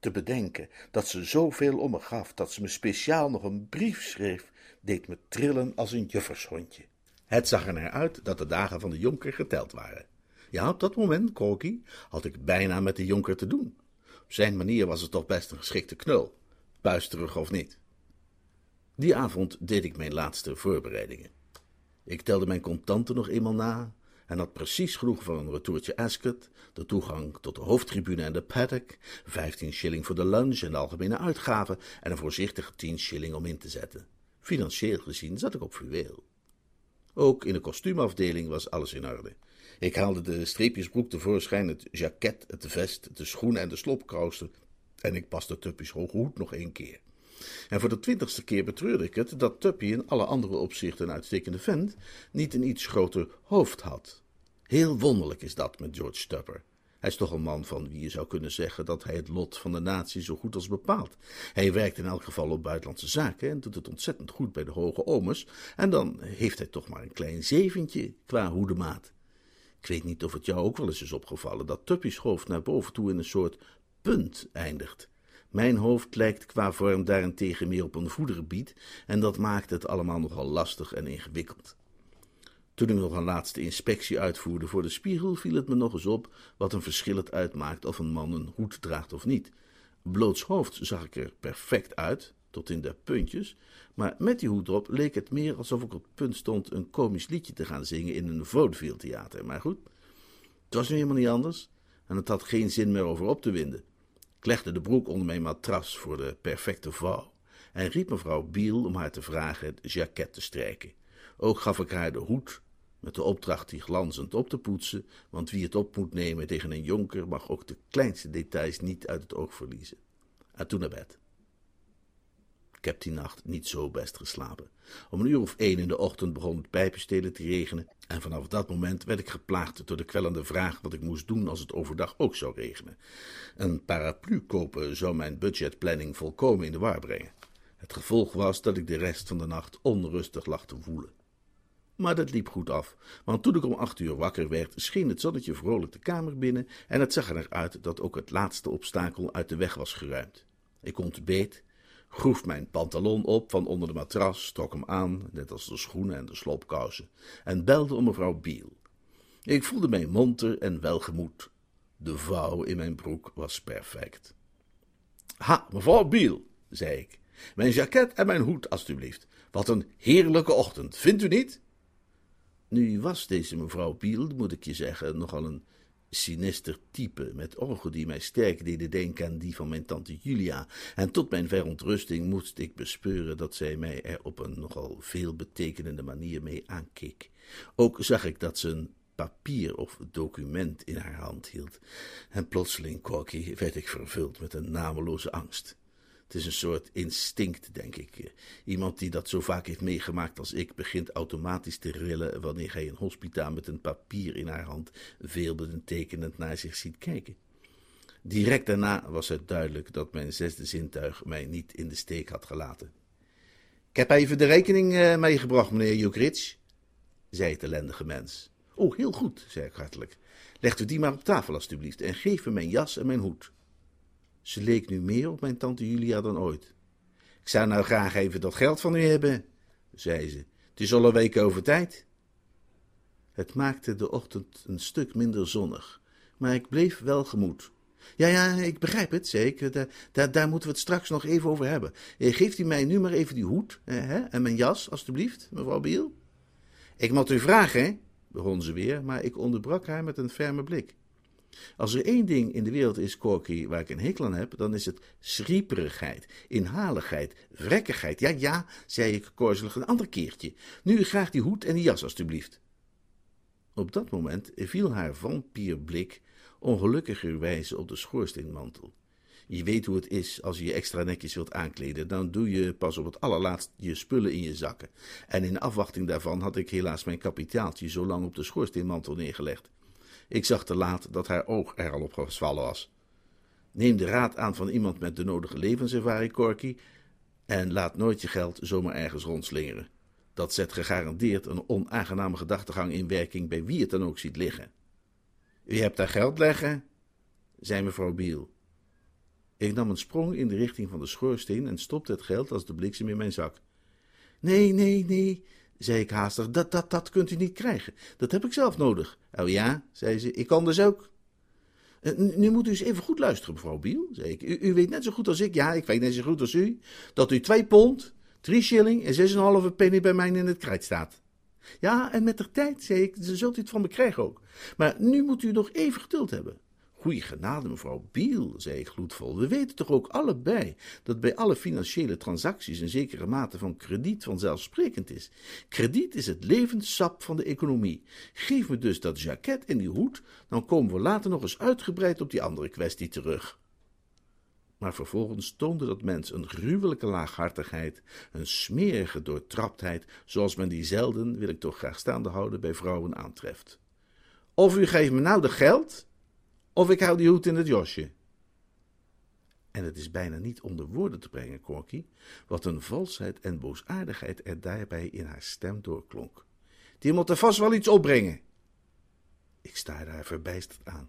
Te bedenken dat ze zoveel om me gaf, dat ze me speciaal nog een brief schreef, deed me trillen als een juffershondje. Het zag er naar uit dat de dagen van de jonker geteld waren. Ja, op dat moment, Corky, had ik bijna met de jonker te doen. Op zijn manier was het toch best een geschikte knul, puisterig of niet. Die avond deed ik mijn laatste voorbereidingen. Ik telde mijn contanten nog eenmaal na en had precies genoeg van een retourtje Ascot, de toegang tot de hoofdtribune en de paddock, vijftien shilling voor de lunch en de algemene uitgaven en een voorzichtige tien shilling om in te zetten. Financieel gezien zat ik op fluweel. Ook in de kostuumafdeling was alles in orde. Ik haalde de streepjesbroek tevoorschijn, het jacket, het vest, de schoenen en de slopkousen en ik paste Tuppy's hoge hoed nog één keer. En voor de twintigste keer betreurde ik het dat Tuppy in alle andere opzichten een uitstekende vent niet een iets groter hoofd had. Heel wonderlijk is dat met George Tupper. Hij is toch een man van wie je zou kunnen zeggen dat hij het lot van de natie zo goed als bepaalt. Hij werkt in elk geval op buitenlandse zaken en doet het ontzettend goed bij de hoge omers. En dan heeft hij toch maar een klein zeventje qua hoedemaat. Ik weet niet of het jou ook wel eens is opgevallen dat Tuppy's hoofd naar boven toe in een soort punt eindigt. Mijn hoofd lijkt qua vorm daarentegen meer op een voederbiet en dat maakt het allemaal nogal lastig en ingewikkeld. Toen ik nog een laatste inspectie uitvoerde voor de spiegel, viel het me nog eens op wat een verschil het uitmaakt of een man een hoed draagt of niet. Blootshoofd zag ik er perfect uit, tot in de puntjes, maar met die hoed op leek het meer alsof ik op het punt stond een komisch liedje te gaan zingen in een vaudeville theater. Maar goed, het was nu helemaal niet anders en het had geen zin meer over op te winden. Ik legde de broek onder mijn matras voor de perfecte vrouw en riep mevrouw Biel om haar te vragen het jacket te strijken. Ook gaf ik haar de hoed met de opdracht die glanzend op te poetsen, want wie het op moet nemen tegen een jonker mag ook de kleinste details niet uit het oog verliezen. En toen naar bed. Ik heb die nacht niet zo best geslapen. Om een uur of één in de ochtend begon het pijpenstelen te regenen, en vanaf dat moment werd ik geplaagd door de kwellende vraag wat ik moest doen als het overdag ook zou regenen. Een paraplu kopen zou mijn budgetplanning volkomen in de war brengen. Het gevolg was dat ik de rest van de nacht onrustig lag te voelen. Maar dat liep goed af, want toen ik om acht uur wakker werd, scheen het zonnetje vrolijk de kamer binnen en het zag er naar uit dat ook het laatste obstakel uit de weg was geruimd. Ik ontbeet, groef mijn pantalon op van onder de matras, trok hem aan, net als de schoenen en de slopkousen, en belde om mevrouw Biel. Ik voelde mij monter en welgemoed. De vouw in mijn broek was perfect. Ha, mevrouw Biel, zei ik. Mijn jacket en mijn hoed, alstublieft. Wat een heerlijke ochtend, vindt u niet? Nu was deze mevrouw Biel, moet ik je zeggen, nogal een sinister type met ogen die mij sterk deden denken aan die van mijn tante Julia, en tot mijn verontrusting moest ik bespeuren dat zij mij er op een nogal veelbetekenende manier mee aankeek. Ook zag ik dat ze een papier of document in haar hand hield, en plotseling, Corky, werd ik vervuld met een nameloze angst. Het is een soort instinct, denk ik. Iemand die dat zo vaak heeft meegemaakt als ik, begint automatisch te rillen wanneer hij een hospita met een papier in haar hand veelbetekenend naar zich ziet kijken. Direct daarna was het duidelijk dat mijn zesde zintuig mij niet in de steek had gelaten. Ik heb even de rekening uh, meegebracht, meneer Jukridge, zei het ellendige mens. Oh, heel goed, zei ik hartelijk. Legt u die maar op tafel, alstublieft, en geef me mijn jas en mijn hoed. Ze leek nu meer op mijn tante Julia dan ooit. Ik zou nou graag even dat geld van u hebben, zei ze. Het is al een week over tijd. Het maakte de ochtend een stuk minder zonnig, maar ik bleef wel gemoed. Ja, ja, ik begrijp het, zei ik. Daar, daar, daar moeten we het straks nog even over hebben. Eh, geeft u mij nu maar even die hoed eh, hè, en mijn jas, alstublieft, mevrouw Biel? Ik moet u vragen, hè, begon ze weer, maar ik onderbrak haar met een ferme blik. Als er één ding in de wereld is, Corky, waar ik een hekel aan heb, dan is het schrieperigheid, inhaligheid, vrekkigheid. Ja, ja, zei ik korzelig een ander keertje. Nu graag die hoed en die jas, alstublieft. Op dat moment viel haar vampierblik ongelukkigerwijze op de schoorsteenmantel. Je weet hoe het is als je je extra netjes wilt aankleden. Dan doe je pas op het allerlaatst je spullen in je zakken. En in afwachting daarvan had ik helaas mijn kapitaaltje zo lang op de schoorsteenmantel neergelegd. Ik zag te laat dat haar oog er al op gevallen was. Neem de raad aan van iemand met de nodige levenservaring, Corky, en laat nooit je geld zomaar ergens rondslingeren. Dat zet gegarandeerd een onaangename gedachtegang in werking bij wie het dan ook ziet liggen. U hebt daar geld leggen, zei mevrouw Biel. Ik nam een sprong in de richting van de schoorsteen en stopte het geld als de bliksem in mijn zak. Nee, nee, nee, zei ik haastig, dat, dat, dat kunt u niet krijgen. Dat heb ik zelf nodig. Oh ja, zei ze, ik kan dus ook. Eh, nu moet u eens even goed luisteren, mevrouw Biel, zei ik. U, u, weet net zo goed als ik, ja, ik weet net zo goed als u, dat u twee pond, drie shilling en zes en een halve penny bij mij in het krijt staat. Ja, en met de tijd, zei ik, zult u het van me krijgen ook. Maar nu moet u nog even geduld hebben. Goeie genade, mevrouw Biel, zei ik gloedvol. We weten toch ook allebei dat bij alle financiële transacties een zekere mate van krediet vanzelfsprekend is. Krediet is het levenssap van de economie. Geef me dus dat jacket en die hoed, dan komen we later nog eens uitgebreid op die andere kwestie terug. Maar vervolgens toonde dat mens een gruwelijke laaghartigheid, een smerige doortraptheid, zoals men die zelden, wil ik toch graag staande houden, bij vrouwen aantreft. Of u geeft me nou de geld, of ik hou die hoed in het josje. En het is bijna niet onder woorden te brengen, Corky, wat een valsheid en boosaardigheid er daarbij in haar stem doorklonk. Die moet er vast wel iets opbrengen. Ik staarde haar verbijsterd aan.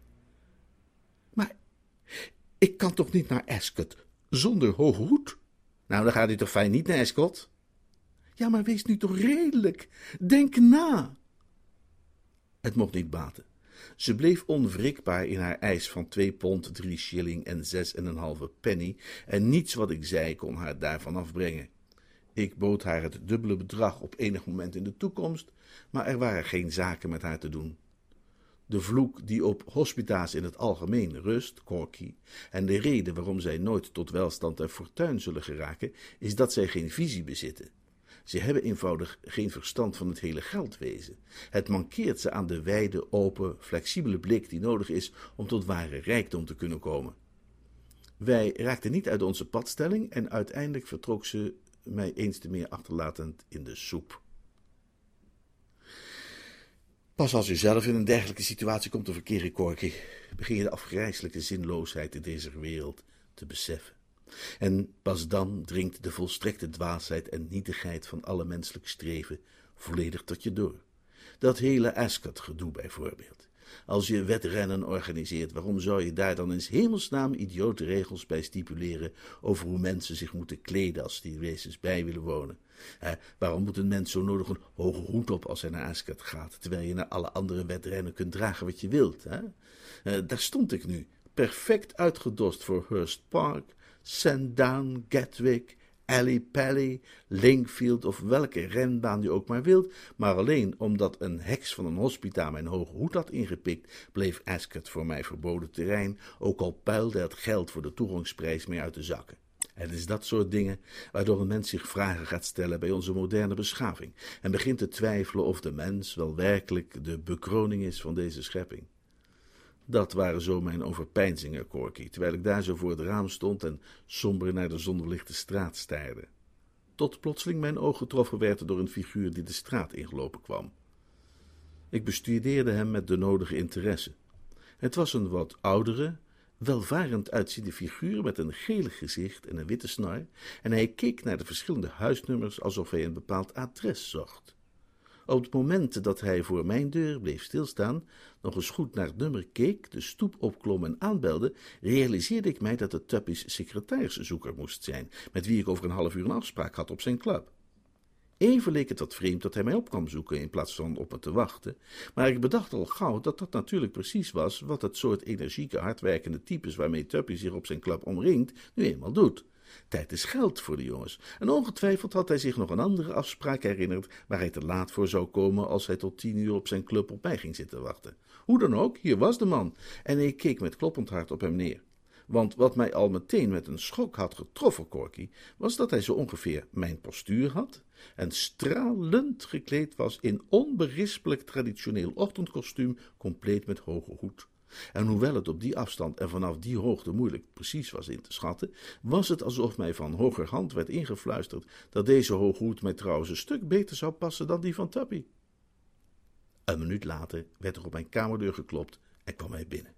Maar ik kan toch niet naar Ascot zonder hoge hoed? Nou, dan gaat u toch fijn niet naar Ascot? Ja, maar wees nu toch redelijk. Denk na. Het mocht niet baten. Ze bleef onwrikbaar in haar eis van twee pond, drie shilling en zes en een halve penny, en niets wat ik zei kon haar daarvan afbrengen. Ik bood haar het dubbele bedrag op enig moment in de toekomst, maar er waren geen zaken met haar te doen. De vloek die op hospita's in het algemeen rust, Corky, en de reden waarom zij nooit tot welstand en fortuin zullen geraken, is dat zij geen visie bezitten. Ze hebben eenvoudig geen verstand van het hele geldwezen. Het mankeert ze aan de wijde, open, flexibele blik die nodig is om tot ware rijkdom te kunnen komen. Wij raakten niet uit onze padstelling en uiteindelijk vertrok ze mij eens te meer achterlatend in de soep. Pas als u zelf in een dergelijke situatie komt te verkeren, Corky, begin je de afgrijzelijke zinloosheid in deze wereld te beseffen. En pas dan dringt de volstrekte dwaasheid en nietigheid van alle menselijk streven volledig tot je door. Dat hele Ascot-gedoe bijvoorbeeld. Als je wedrennen organiseert, waarom zou je daar dan in hemelsnaam idiote regels bij stipuleren over hoe mensen zich moeten kleden als die wezens bij willen wonen? Waarom moet een mens zo nodig een hoge hoed op als hij naar Ascot gaat, terwijl je naar alle andere wedrennen kunt dragen wat je wilt? Eh, daar stond ik nu, perfect uitgedost voor Hurst Park, Sandown, Gatwick, Alley Pally, Linkfield of welke renbaan u ook maar wilt, maar alleen omdat een heks van een hospita mijn hoge hoed had ingepikt, bleef Ascot voor mij verboden terrein, ook al puilde het geld voor de toegangsprijs mee uit de zakken. Het is dat soort dingen waardoor een mens zich vragen gaat stellen bij onze moderne beschaving en begint te twijfelen of de mens wel werkelijk de bekroning is van deze schepping. Dat waren zo mijn overpeinzingen, Corky, terwijl ik daar zo voor het raam stond en somber naar de zonderlichte straat staarde. Tot plotseling mijn oog getroffen werd door een figuur die de straat ingelopen kwam. Ik bestudeerde hem met de nodige interesse. Het was een wat oudere, welvarend uitziende figuur met een gelig gezicht en een witte snor, en hij keek naar de verschillende huisnummers alsof hij een bepaald adres zocht. Op het moment dat hij voor mijn deur bleef stilstaan, nog eens goed naar het nummer keek, de stoep opklom en aanbelde, realiseerde ik mij dat het Tuppy's secretariszoeker moest zijn, met wie ik over een half uur een afspraak had op zijn club. Even leek het wat vreemd dat hij mij op kwam zoeken in plaats van op me te wachten, maar ik bedacht al gauw dat dat natuurlijk precies was wat het soort energieke, hardwerkende types waarmee Tuppy zich op zijn club omringt, nu eenmaal doet. Tijd is geld voor de jongens. En ongetwijfeld had hij zich nog een andere afspraak herinnerd waar hij te laat voor zou komen als hij tot tien uur op zijn club op mij ging zitten wachten. Hoe dan ook, hier was de man, en ik keek met kloppend hart op hem neer. Want wat mij al meteen met een schok had getroffen, Corky, was dat hij zo ongeveer mijn postuur had en stralend gekleed was in onberispelijk traditioneel ochtendkostuum, compleet met hoge hoed. En hoewel het op die afstand en vanaf die hoogte moeilijk precies was in te schatten, was het alsof mij van hogerhand werd ingefluisterd dat deze hoge hoed mij trouwens een stuk beter zou passen dan die van Tuppy. Een minuut later werd er op mijn kamerdeur geklopt en kwam hij binnen.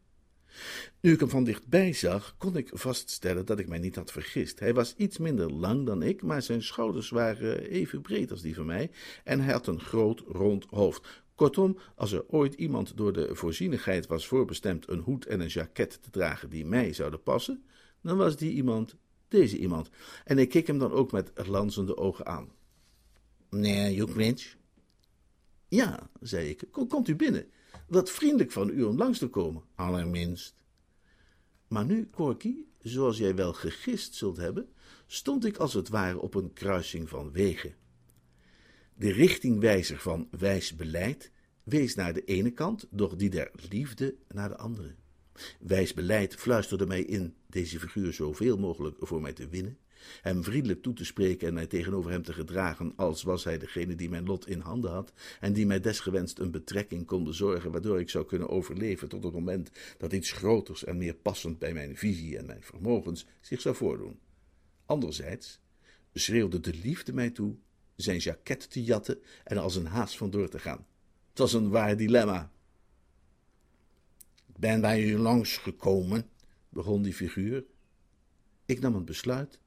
Nu ik hem van dichtbij zag, kon ik vaststellen dat ik mij niet had vergist. Hij was iets minder lang dan ik, maar zijn schouders waren even breed als die van mij en hij had een groot rond hoofd. Kortom, als er ooit iemand door de voorzienigheid was voorbestemd een hoed en een jacket te dragen die mij zouden passen, dan was die iemand deze iemand. En ik keek hem dan ook met glanzende ogen aan. Nee, Hugh Ja, zei ik, komt u binnen. Wat vriendelijk van u om langs te komen, allerminst. Maar nu, Corky, zoals jij wel gegist zult hebben, stond ik als het ware op een kruising van wegen. De richtingwijzer van wijs beleid wees naar de ene kant, doch die der liefde naar de andere. Wijs beleid fluisterde mij in deze figuur zoveel mogelijk voor mij te winnen, hem vriendelijk toe te spreken en mij tegenover hem te gedragen als was hij degene die mijn lot in handen had en die mij desgewenst een betrekking kon bezorgen waardoor ik zou kunnen overleven tot het moment dat iets groters en meer passend bij mijn visie en mijn vermogens zich zou voordoen. Anderzijds schreeuwde de liefde mij toe zijn jacket te jatten en als een haas vandoor te gaan. Het was een waar dilemma. Ik ben bij u langsgekomen, begon die figuur. Ik nam een besluit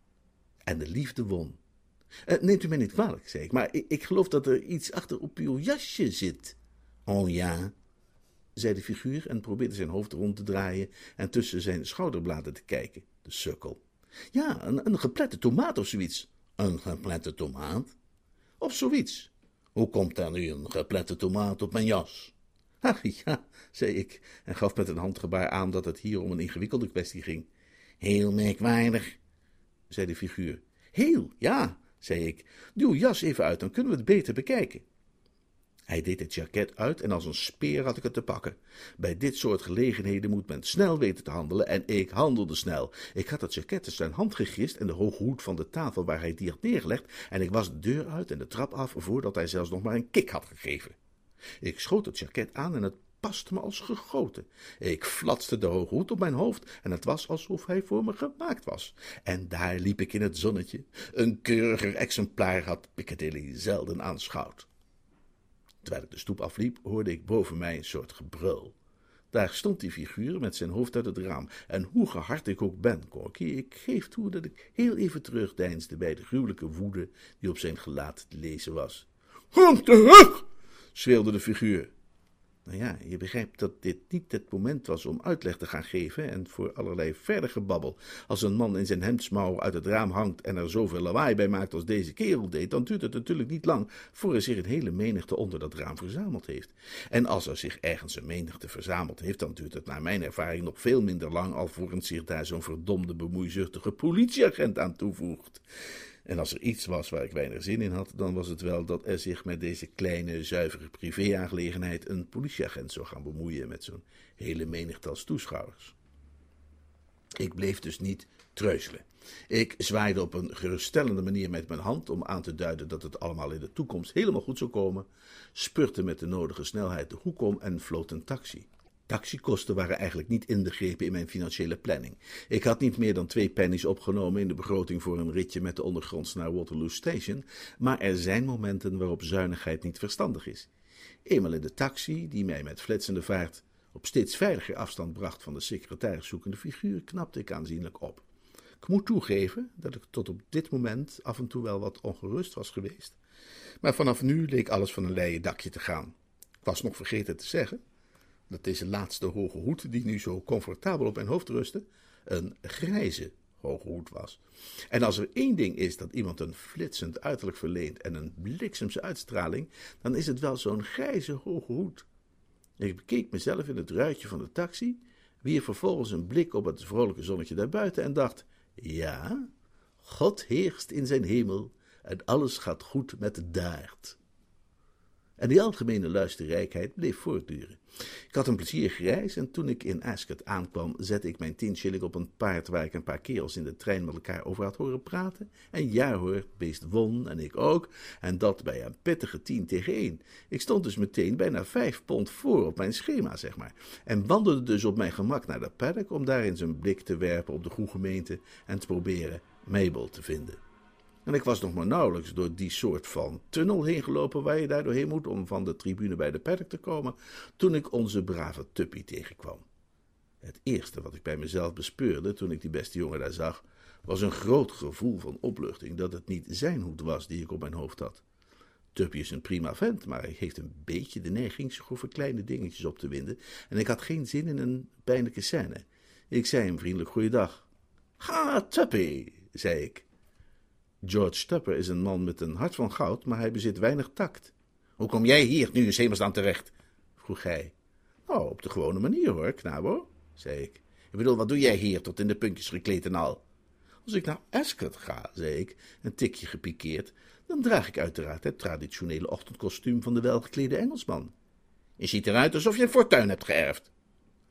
en de liefde won. Uh, neemt u mij niet kwalijk, zei ik, maar ik, ik geloof dat er iets achter op uw jasje zit. Oh ja, zei de figuur en probeerde zijn hoofd rond te draaien en tussen zijn schouderbladen te kijken, de sukkel. Ja, een, een geplette tomaat of zoiets. Een geplette tomaat? Of zoiets. Hoe komt er nu een geplette tomaat op mijn jas? Ach ja, zei ik en gaf met een handgebaar aan dat het hier om een ingewikkelde kwestie ging. Heel merkwaardig, zei de figuur. Heel, ja, zei ik. Doe uw jas even uit, dan kunnen we het beter bekijken. Hij deed het jacket uit en als een speer had ik het te pakken. Bij dit soort gelegenheden moet men snel weten te handelen en ik handelde snel. Ik had het jacket in zijn hand gegist en de hoge hoed van de tafel waar hij die had neergelegd en ik was de deur uit en de trap af voordat hij zelfs nog maar een kik had gegeven. Ik schoot het jacket aan en het paste me als gegoten. Ik flatste de hoge hoed op mijn hoofd en het was alsof hij voor me gemaakt was. En daar liep ik in het zonnetje. Een keuriger exemplaar had Piccadilly zelden aanschouwd. Terwijl ik de stoep afliep, hoorde ik boven mij een soort gebrul. Daar stond die figuur met zijn hoofd uit het raam. En hoe gehard ik ook ben, Corky, ik geef toe dat ik heel even terugdeinsde bij de gruwelijke woede die op zijn gelaat te lezen was. Kom terug! schreeuwde de figuur. Nou ja, je begrijpt dat dit niet het moment was om uitleg te gaan geven en voor allerlei verder gebabbel. Als een man in zijn hemdsmouw uit het raam hangt en er zoveel lawaai bij maakt als deze kerel deed, dan duurt het natuurlijk niet lang voor er zich een hele menigte onder dat raam verzameld heeft. En als er zich ergens een menigte verzameld heeft, dan duurt het naar mijn ervaring nog veel minder lang alvorens zich daar zo'n verdomde bemoeizuchtige politieagent aan toevoegt. En als er iets was waar ik weinig zin in had, dan was het wel dat er zich met deze kleine, zuivere privéaangelegenheid een politieagent zou gaan bemoeien met zo'n hele menigtal toeschouwers. Ik bleef dus niet treuzelen. Ik zwaaide op een geruststellende manier met mijn hand om aan te duiden dat het allemaal in de toekomst helemaal goed zou komen, spurte met de nodige snelheid de hoek om en floot een taxi. Taxikosten waren eigenlijk niet inbegrepen in mijn financiële planning. Ik had niet meer dan twee pennies opgenomen in de begroting voor een ritje met de ondergronds naar Waterloo Station, maar er zijn momenten waarop zuinigheid niet verstandig is. Eenmaal in de taxi, die mij met flitsende vaart op steeds veiliger afstand bracht van de secretariszoekende figuur, knapte ik aanzienlijk op. Ik moet toegeven dat ik tot op dit moment af en toe wel wat ongerust was geweest, maar vanaf nu leek alles van een leien dakje te gaan. Ik was nog vergeten te zeggen dat deze laatste hoge hoed, die nu zo comfortabel op mijn hoofd rustte, een grijze hoge hoed was. En als er één ding is dat iemand een flitsend uiterlijk verleent en een bliksemse uitstraling, dan is het wel zo'n grijze hoge hoed. Ik bekeek mezelf in het ruitje van de taxi, wierp vervolgens een blik op het vrolijke zonnetje daarbuiten en dacht: Ja, God heerst in zijn hemel en alles gaat goed met de daard. En die algemene luisterrijkheid bleef voortduren. Ik had een plezierige reis en toen ik in Ascot aankwam, zette ik mijn tien shilling op een paard waar ik een paar kerels in de trein met elkaar over had horen praten. En ja hoor, beest won en ik ook, en dat bij een pittige tien tegen één. Ik stond dus meteen bijna vijf pond voor op mijn schema, zeg maar, en wandelde dus op mijn gemak naar de paddock om daar eens een blik te werpen op de goede gemeente en te proberen Mabel te vinden. En ik was nog maar nauwelijks door die soort van tunnel heen gelopen waar je daar doorheen moet om van de tribune bij de paddock te komen, toen ik onze brave Tuppy tegenkwam. Het eerste wat ik bij mezelf bespeurde toen ik die beste jongen daar zag, was een groot gevoel van opluchting dat het niet zijn hoed was die ik op mijn hoofd had. Tuppy is een prima vent, maar hij heeft een beetje de neiging zich over kleine dingetjes op te winden en ik had geen zin in een pijnlijke scène. Ik zei hem vriendelijk goeiedag. Ha, Tuppy, zei ik. George Tupper is een man met een hart van goud, maar hij bezit weinig tact. Hoe kom jij hier nu eens hemelsaan terecht? vroeg hij. Nou, op de gewone manier hoor, knabo, zei ik. Ik bedoel, wat doe jij hier tot in de puntjes gekleed en al? Als ik naar Ascot ga, zei ik, een tikje gepikeerd, dan draag ik uiteraard het traditionele ochtendkostuum van de welgeklede Engelsman. Je ziet eruit alsof je een fortuin hebt geërfd.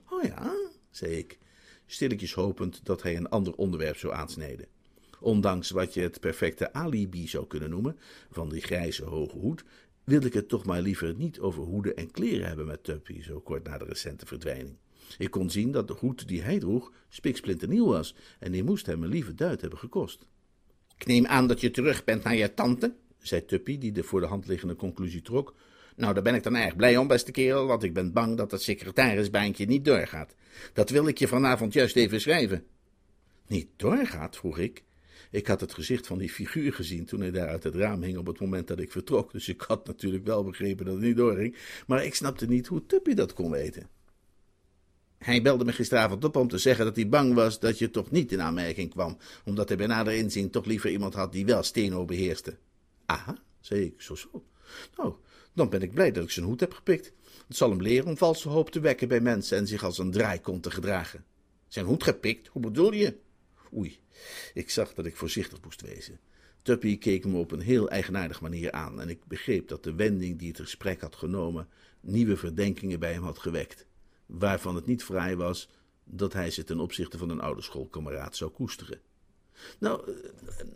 Oh ja, zei ik, stilletjes hopend dat hij een ander onderwerp zou aansnijden. Ondanks wat je het perfecte alibi zou kunnen noemen, van die grijze hoge hoed, wilde ik het toch maar liever niet over hoeden en kleren hebben met Tuppy, zo kort na de recente verdwijning. Ik kon zien dat de hoed die hij droeg spiksplinternieuw was, en die moest hem een lieve duit hebben gekost. Ik neem aan dat je terug bent naar je tante, zei Tuppy, die de voor de hand liggende conclusie trok. Nou, daar ben ik dan erg blij om, beste kerel, want ik ben bang dat het secretarisbaantje niet doorgaat. Dat wil ik je vanavond juist even schrijven. Niet doorgaat? vroeg ik. Ik had het gezicht van die figuur gezien toen hij daar uit het raam hing op het moment dat ik vertrok, dus ik had natuurlijk wel begrepen dat het niet doorging, maar ik snapte niet hoe Tuppy dat kon weten. Hij belde me gisteravond op om te zeggen dat hij bang was dat je toch niet in aanmerking kwam, omdat hij bij nader inzien toch liever iemand had die wel steno beheerste. Aha, zei ik, zo zo. Nou, dan ben ik blij dat ik zijn hoed heb gepikt. Het zal hem leren om valse hoop te wekken bij mensen en zich als een draaikont te gedragen. Zijn hoed gepikt? Hoe bedoel je? Oei, ik zag dat ik voorzichtig moest wezen. Tuppy keek me op een heel eigenaardige manier aan en ik begreep dat de wending die het gesprek had genomen nieuwe verdenkingen bij hem had gewekt, waarvan het niet vrij was dat hij ze ten opzichte van een oude schoolkameraad zou koesteren. Nou,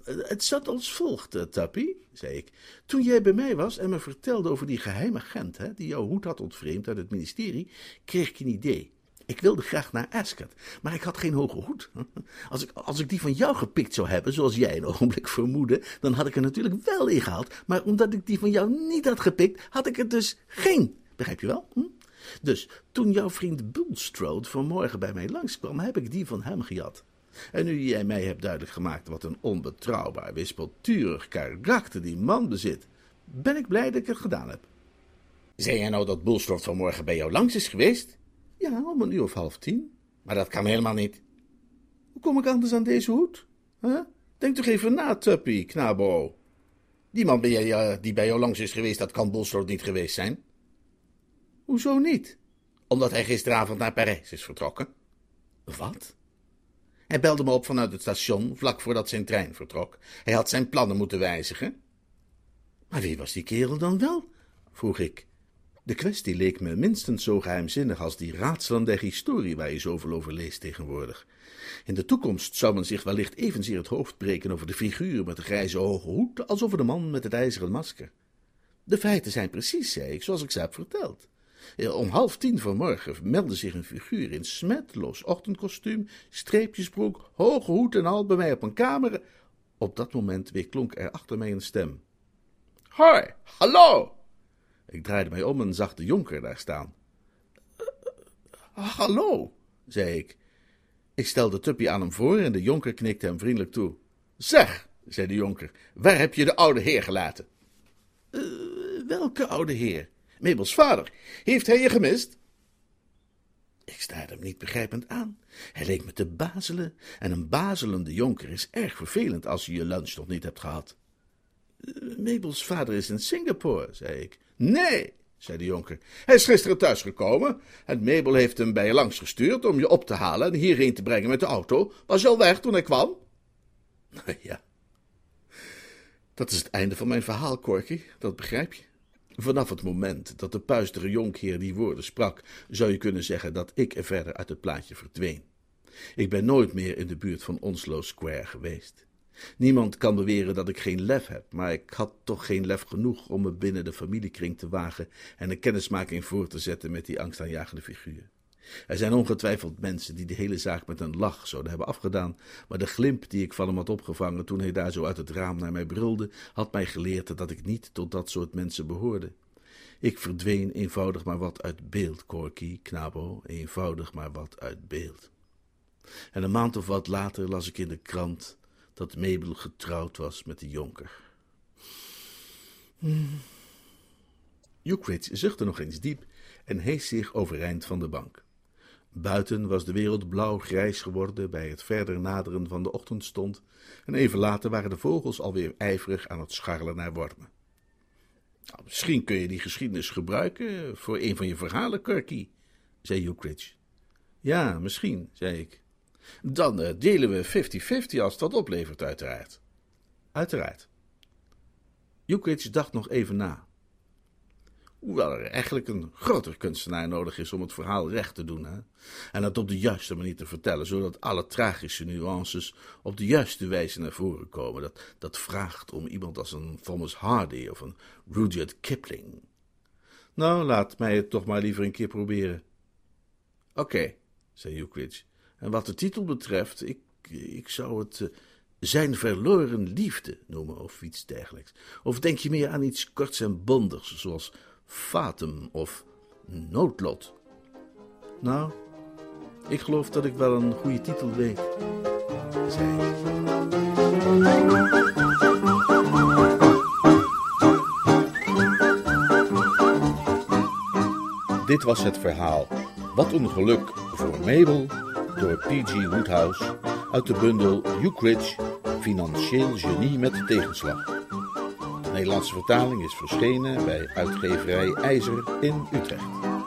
het zat als volgt, eh, Tappy, zei ik. Toen jij bij mij was en me vertelde over die geheime agent hè, die jouw hoed had ontvreemd uit het ministerie, kreeg ik een idee. Ik wilde graag naar Ascot, maar ik had geen hoge hoed. <laughs> Als ik, als ik die van jou gepikt zou hebben, zoals jij een ogenblik <laughs> vermoedde, dan had ik er natuurlijk wel in gehaald. Maar omdat ik die van jou niet had gepikt, had ik er dus geen. Begrijp je wel? Hm? Dus toen jouw vriend Bulstrode vanmorgen bij mij langskwam, heb ik die van hem gejat. En nu jij mij hebt duidelijk gemaakt wat een onbetrouwbaar, wispelturig karakter die man bezit, ben ik blij dat ik het gedaan heb. Zei jij nou dat Bulstrode vanmorgen bij jou langs is geweest? Ja, om een uur of half tien. Maar dat kan helemaal niet. Hoe kom ik anders aan deze hoed? Huh? Denk toch even na, Tuppy, knabo. Die man bij je, uh, die bij jou langs is geweest, dat kan Bulstrode niet geweest zijn. Hoezo niet? Omdat hij gisteravond naar Parijs is vertrokken. Wat? Hij belde me op vanuit het station, vlak voordat zijn trein vertrok. Hij had zijn plannen moeten wijzigen. Maar wie was die kerel dan wel? vroeg ik. De kwestie leek me minstens zo geheimzinnig als die raadselen der historie waar je zoveel over leest tegenwoordig. In de toekomst zou men zich wellicht evenzeer het hoofd breken over de figuur met de grijze hoge hoed als over de man met het ijzeren masker. De feiten zijn precies, zei ik, zoals ik ze heb verteld. Om half tien vanmorgen meldde zich een figuur in smetloos ochtendkostuum, streepjesbroek, hoge hoed en al bij mij op een kamer. Op dat moment weerklonk er achter mij een stem. Hoi, hallo! Ik draaide mij om en zag de jonker daar staan. hallo, zei ik. Ik stelde Tuppy aan hem voor en de jonker knikte hem vriendelijk toe. Zeg, zei de jonker, waar heb je de oude heer gelaten? Uh, welke oude heer? Mabels vader. Heeft hij je gemist? Ik staarde hem niet begrijpend aan. Hij leek me te bazelen, en een bazelende jonker is erg vervelend als je je lunch nog niet hebt gehad. Uh, Mabels vader is in Singapore, zei ik. Nee, zei de jonker. Hij is gisteren thuisgekomen en Mabel heeft hem bij je langs gestuurd om je op te halen en hierheen te brengen met de auto. Was je al weg toen hij kwam? Nou <laughs> ja, dat is het einde van mijn verhaal, Corky, dat begrijp je. Vanaf het moment dat de puistere jonkheer die woorden sprak, zou je kunnen zeggen dat ik er verder uit het plaatje verdween. Ik ben nooit meer in de buurt van Onslow Square geweest. Niemand kan beweren dat ik geen lef heb, maar ik had toch geen lef genoeg om me binnen de familiekring te wagen en een kennismaking voor te zetten met die angstaanjagende figuur. Er zijn ongetwijfeld mensen die de hele zaak met een lach zouden hebben afgedaan, maar de glimp die ik van hem had opgevangen toen hij daar zo uit het raam naar mij brulde, had mij geleerd dat ik niet tot dat soort mensen behoorde. Ik verdween eenvoudig maar wat uit beeld, Corky, Knabo, eenvoudig maar wat uit beeld. En een maand of wat later las ik in de krant dat Mabel getrouwd was met de jonker. Hmm. Zuchtte nog eens diep en hees zich overeind van de bank. Buiten was de wereld blauw-grijs geworden bij het verder naderen van de ochtendstond, en even later waren de vogels alweer ijverig aan het scharrelen naar wormen. Nou, misschien kun je die geschiedenis gebruiken voor een van je verhalen, Kirky, zei Ukridge. Ja, misschien, zei ik. Dan uh, delen we 50-50 als dat oplevert, uiteraard. Uiteraard. Ukridge dacht nog even na. Hoewel er eigenlijk een groter kunstenaar nodig is om het verhaal recht te doen. Hè? En het op de juiste manier te vertellen, zodat alle tragische nuances op de juiste wijze naar voren komen. Dat, dat vraagt om iemand als een Thomas Hardy of een Rudyard Kipling. Nou, laat mij het toch maar liever een keer proberen. Oké, zei Ukridge. En wat de titel betreft, ik, ik zou het uh, zijn verloren liefde noemen of iets dergelijks. Of denk je meer aan iets korts en bondigs, zoals fatum of noodlot? Nou, ik geloof dat ik wel een goede titel weet, Dit was het verhaal. Wat een geluk voor Mabel door P.G. Woodhouse uit de bundel Ukridge, Financieel Genie met Tegenslag. De Nederlandse vertaling is verschenen bij uitgeverij IJzer in Utrecht.